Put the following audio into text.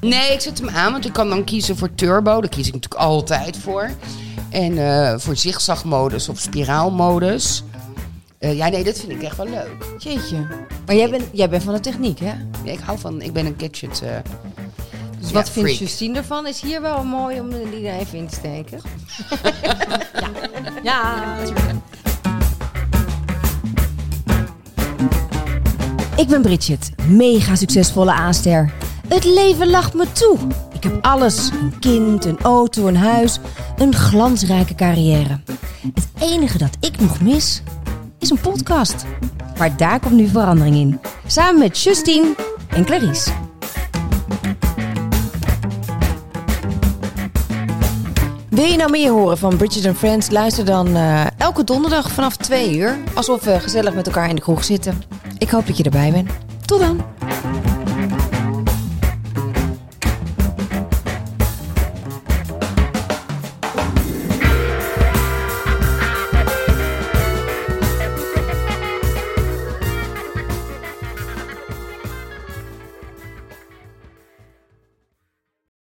Nee, ik zet hem aan, want ik kan dan kiezen voor turbo. Daar kies ik natuurlijk altijd voor. En eh, voor zigzagmodus of spiraalmodus. Eh, ja, nee, dat vind ik echt wel leuk. Jeetje. Maar jij bent, jij bent van de techniek, hè? Nee, ik hou van, ik ben een gadget. eh, Dus ja, wat vindt. Justine ervan? Is hier wel mooi om die er even in te steken? ja. ja. Ik ben Bridget, mega succesvolle aanster. Het leven lacht me toe. Ik heb alles: een kind, een auto, een huis, een glansrijke carrière. Het enige dat ik nog mis is een podcast. Maar daar komt nu verandering in. Samen met Justine en Clarice. Wil je nou meer horen van Bridget and Friends? Luister dan eh, elke donderdag vanaf 2 uur. Alsof we gezellig met elkaar in de kroeg zitten. Ik hoop dat je erbij bent. Tot dan!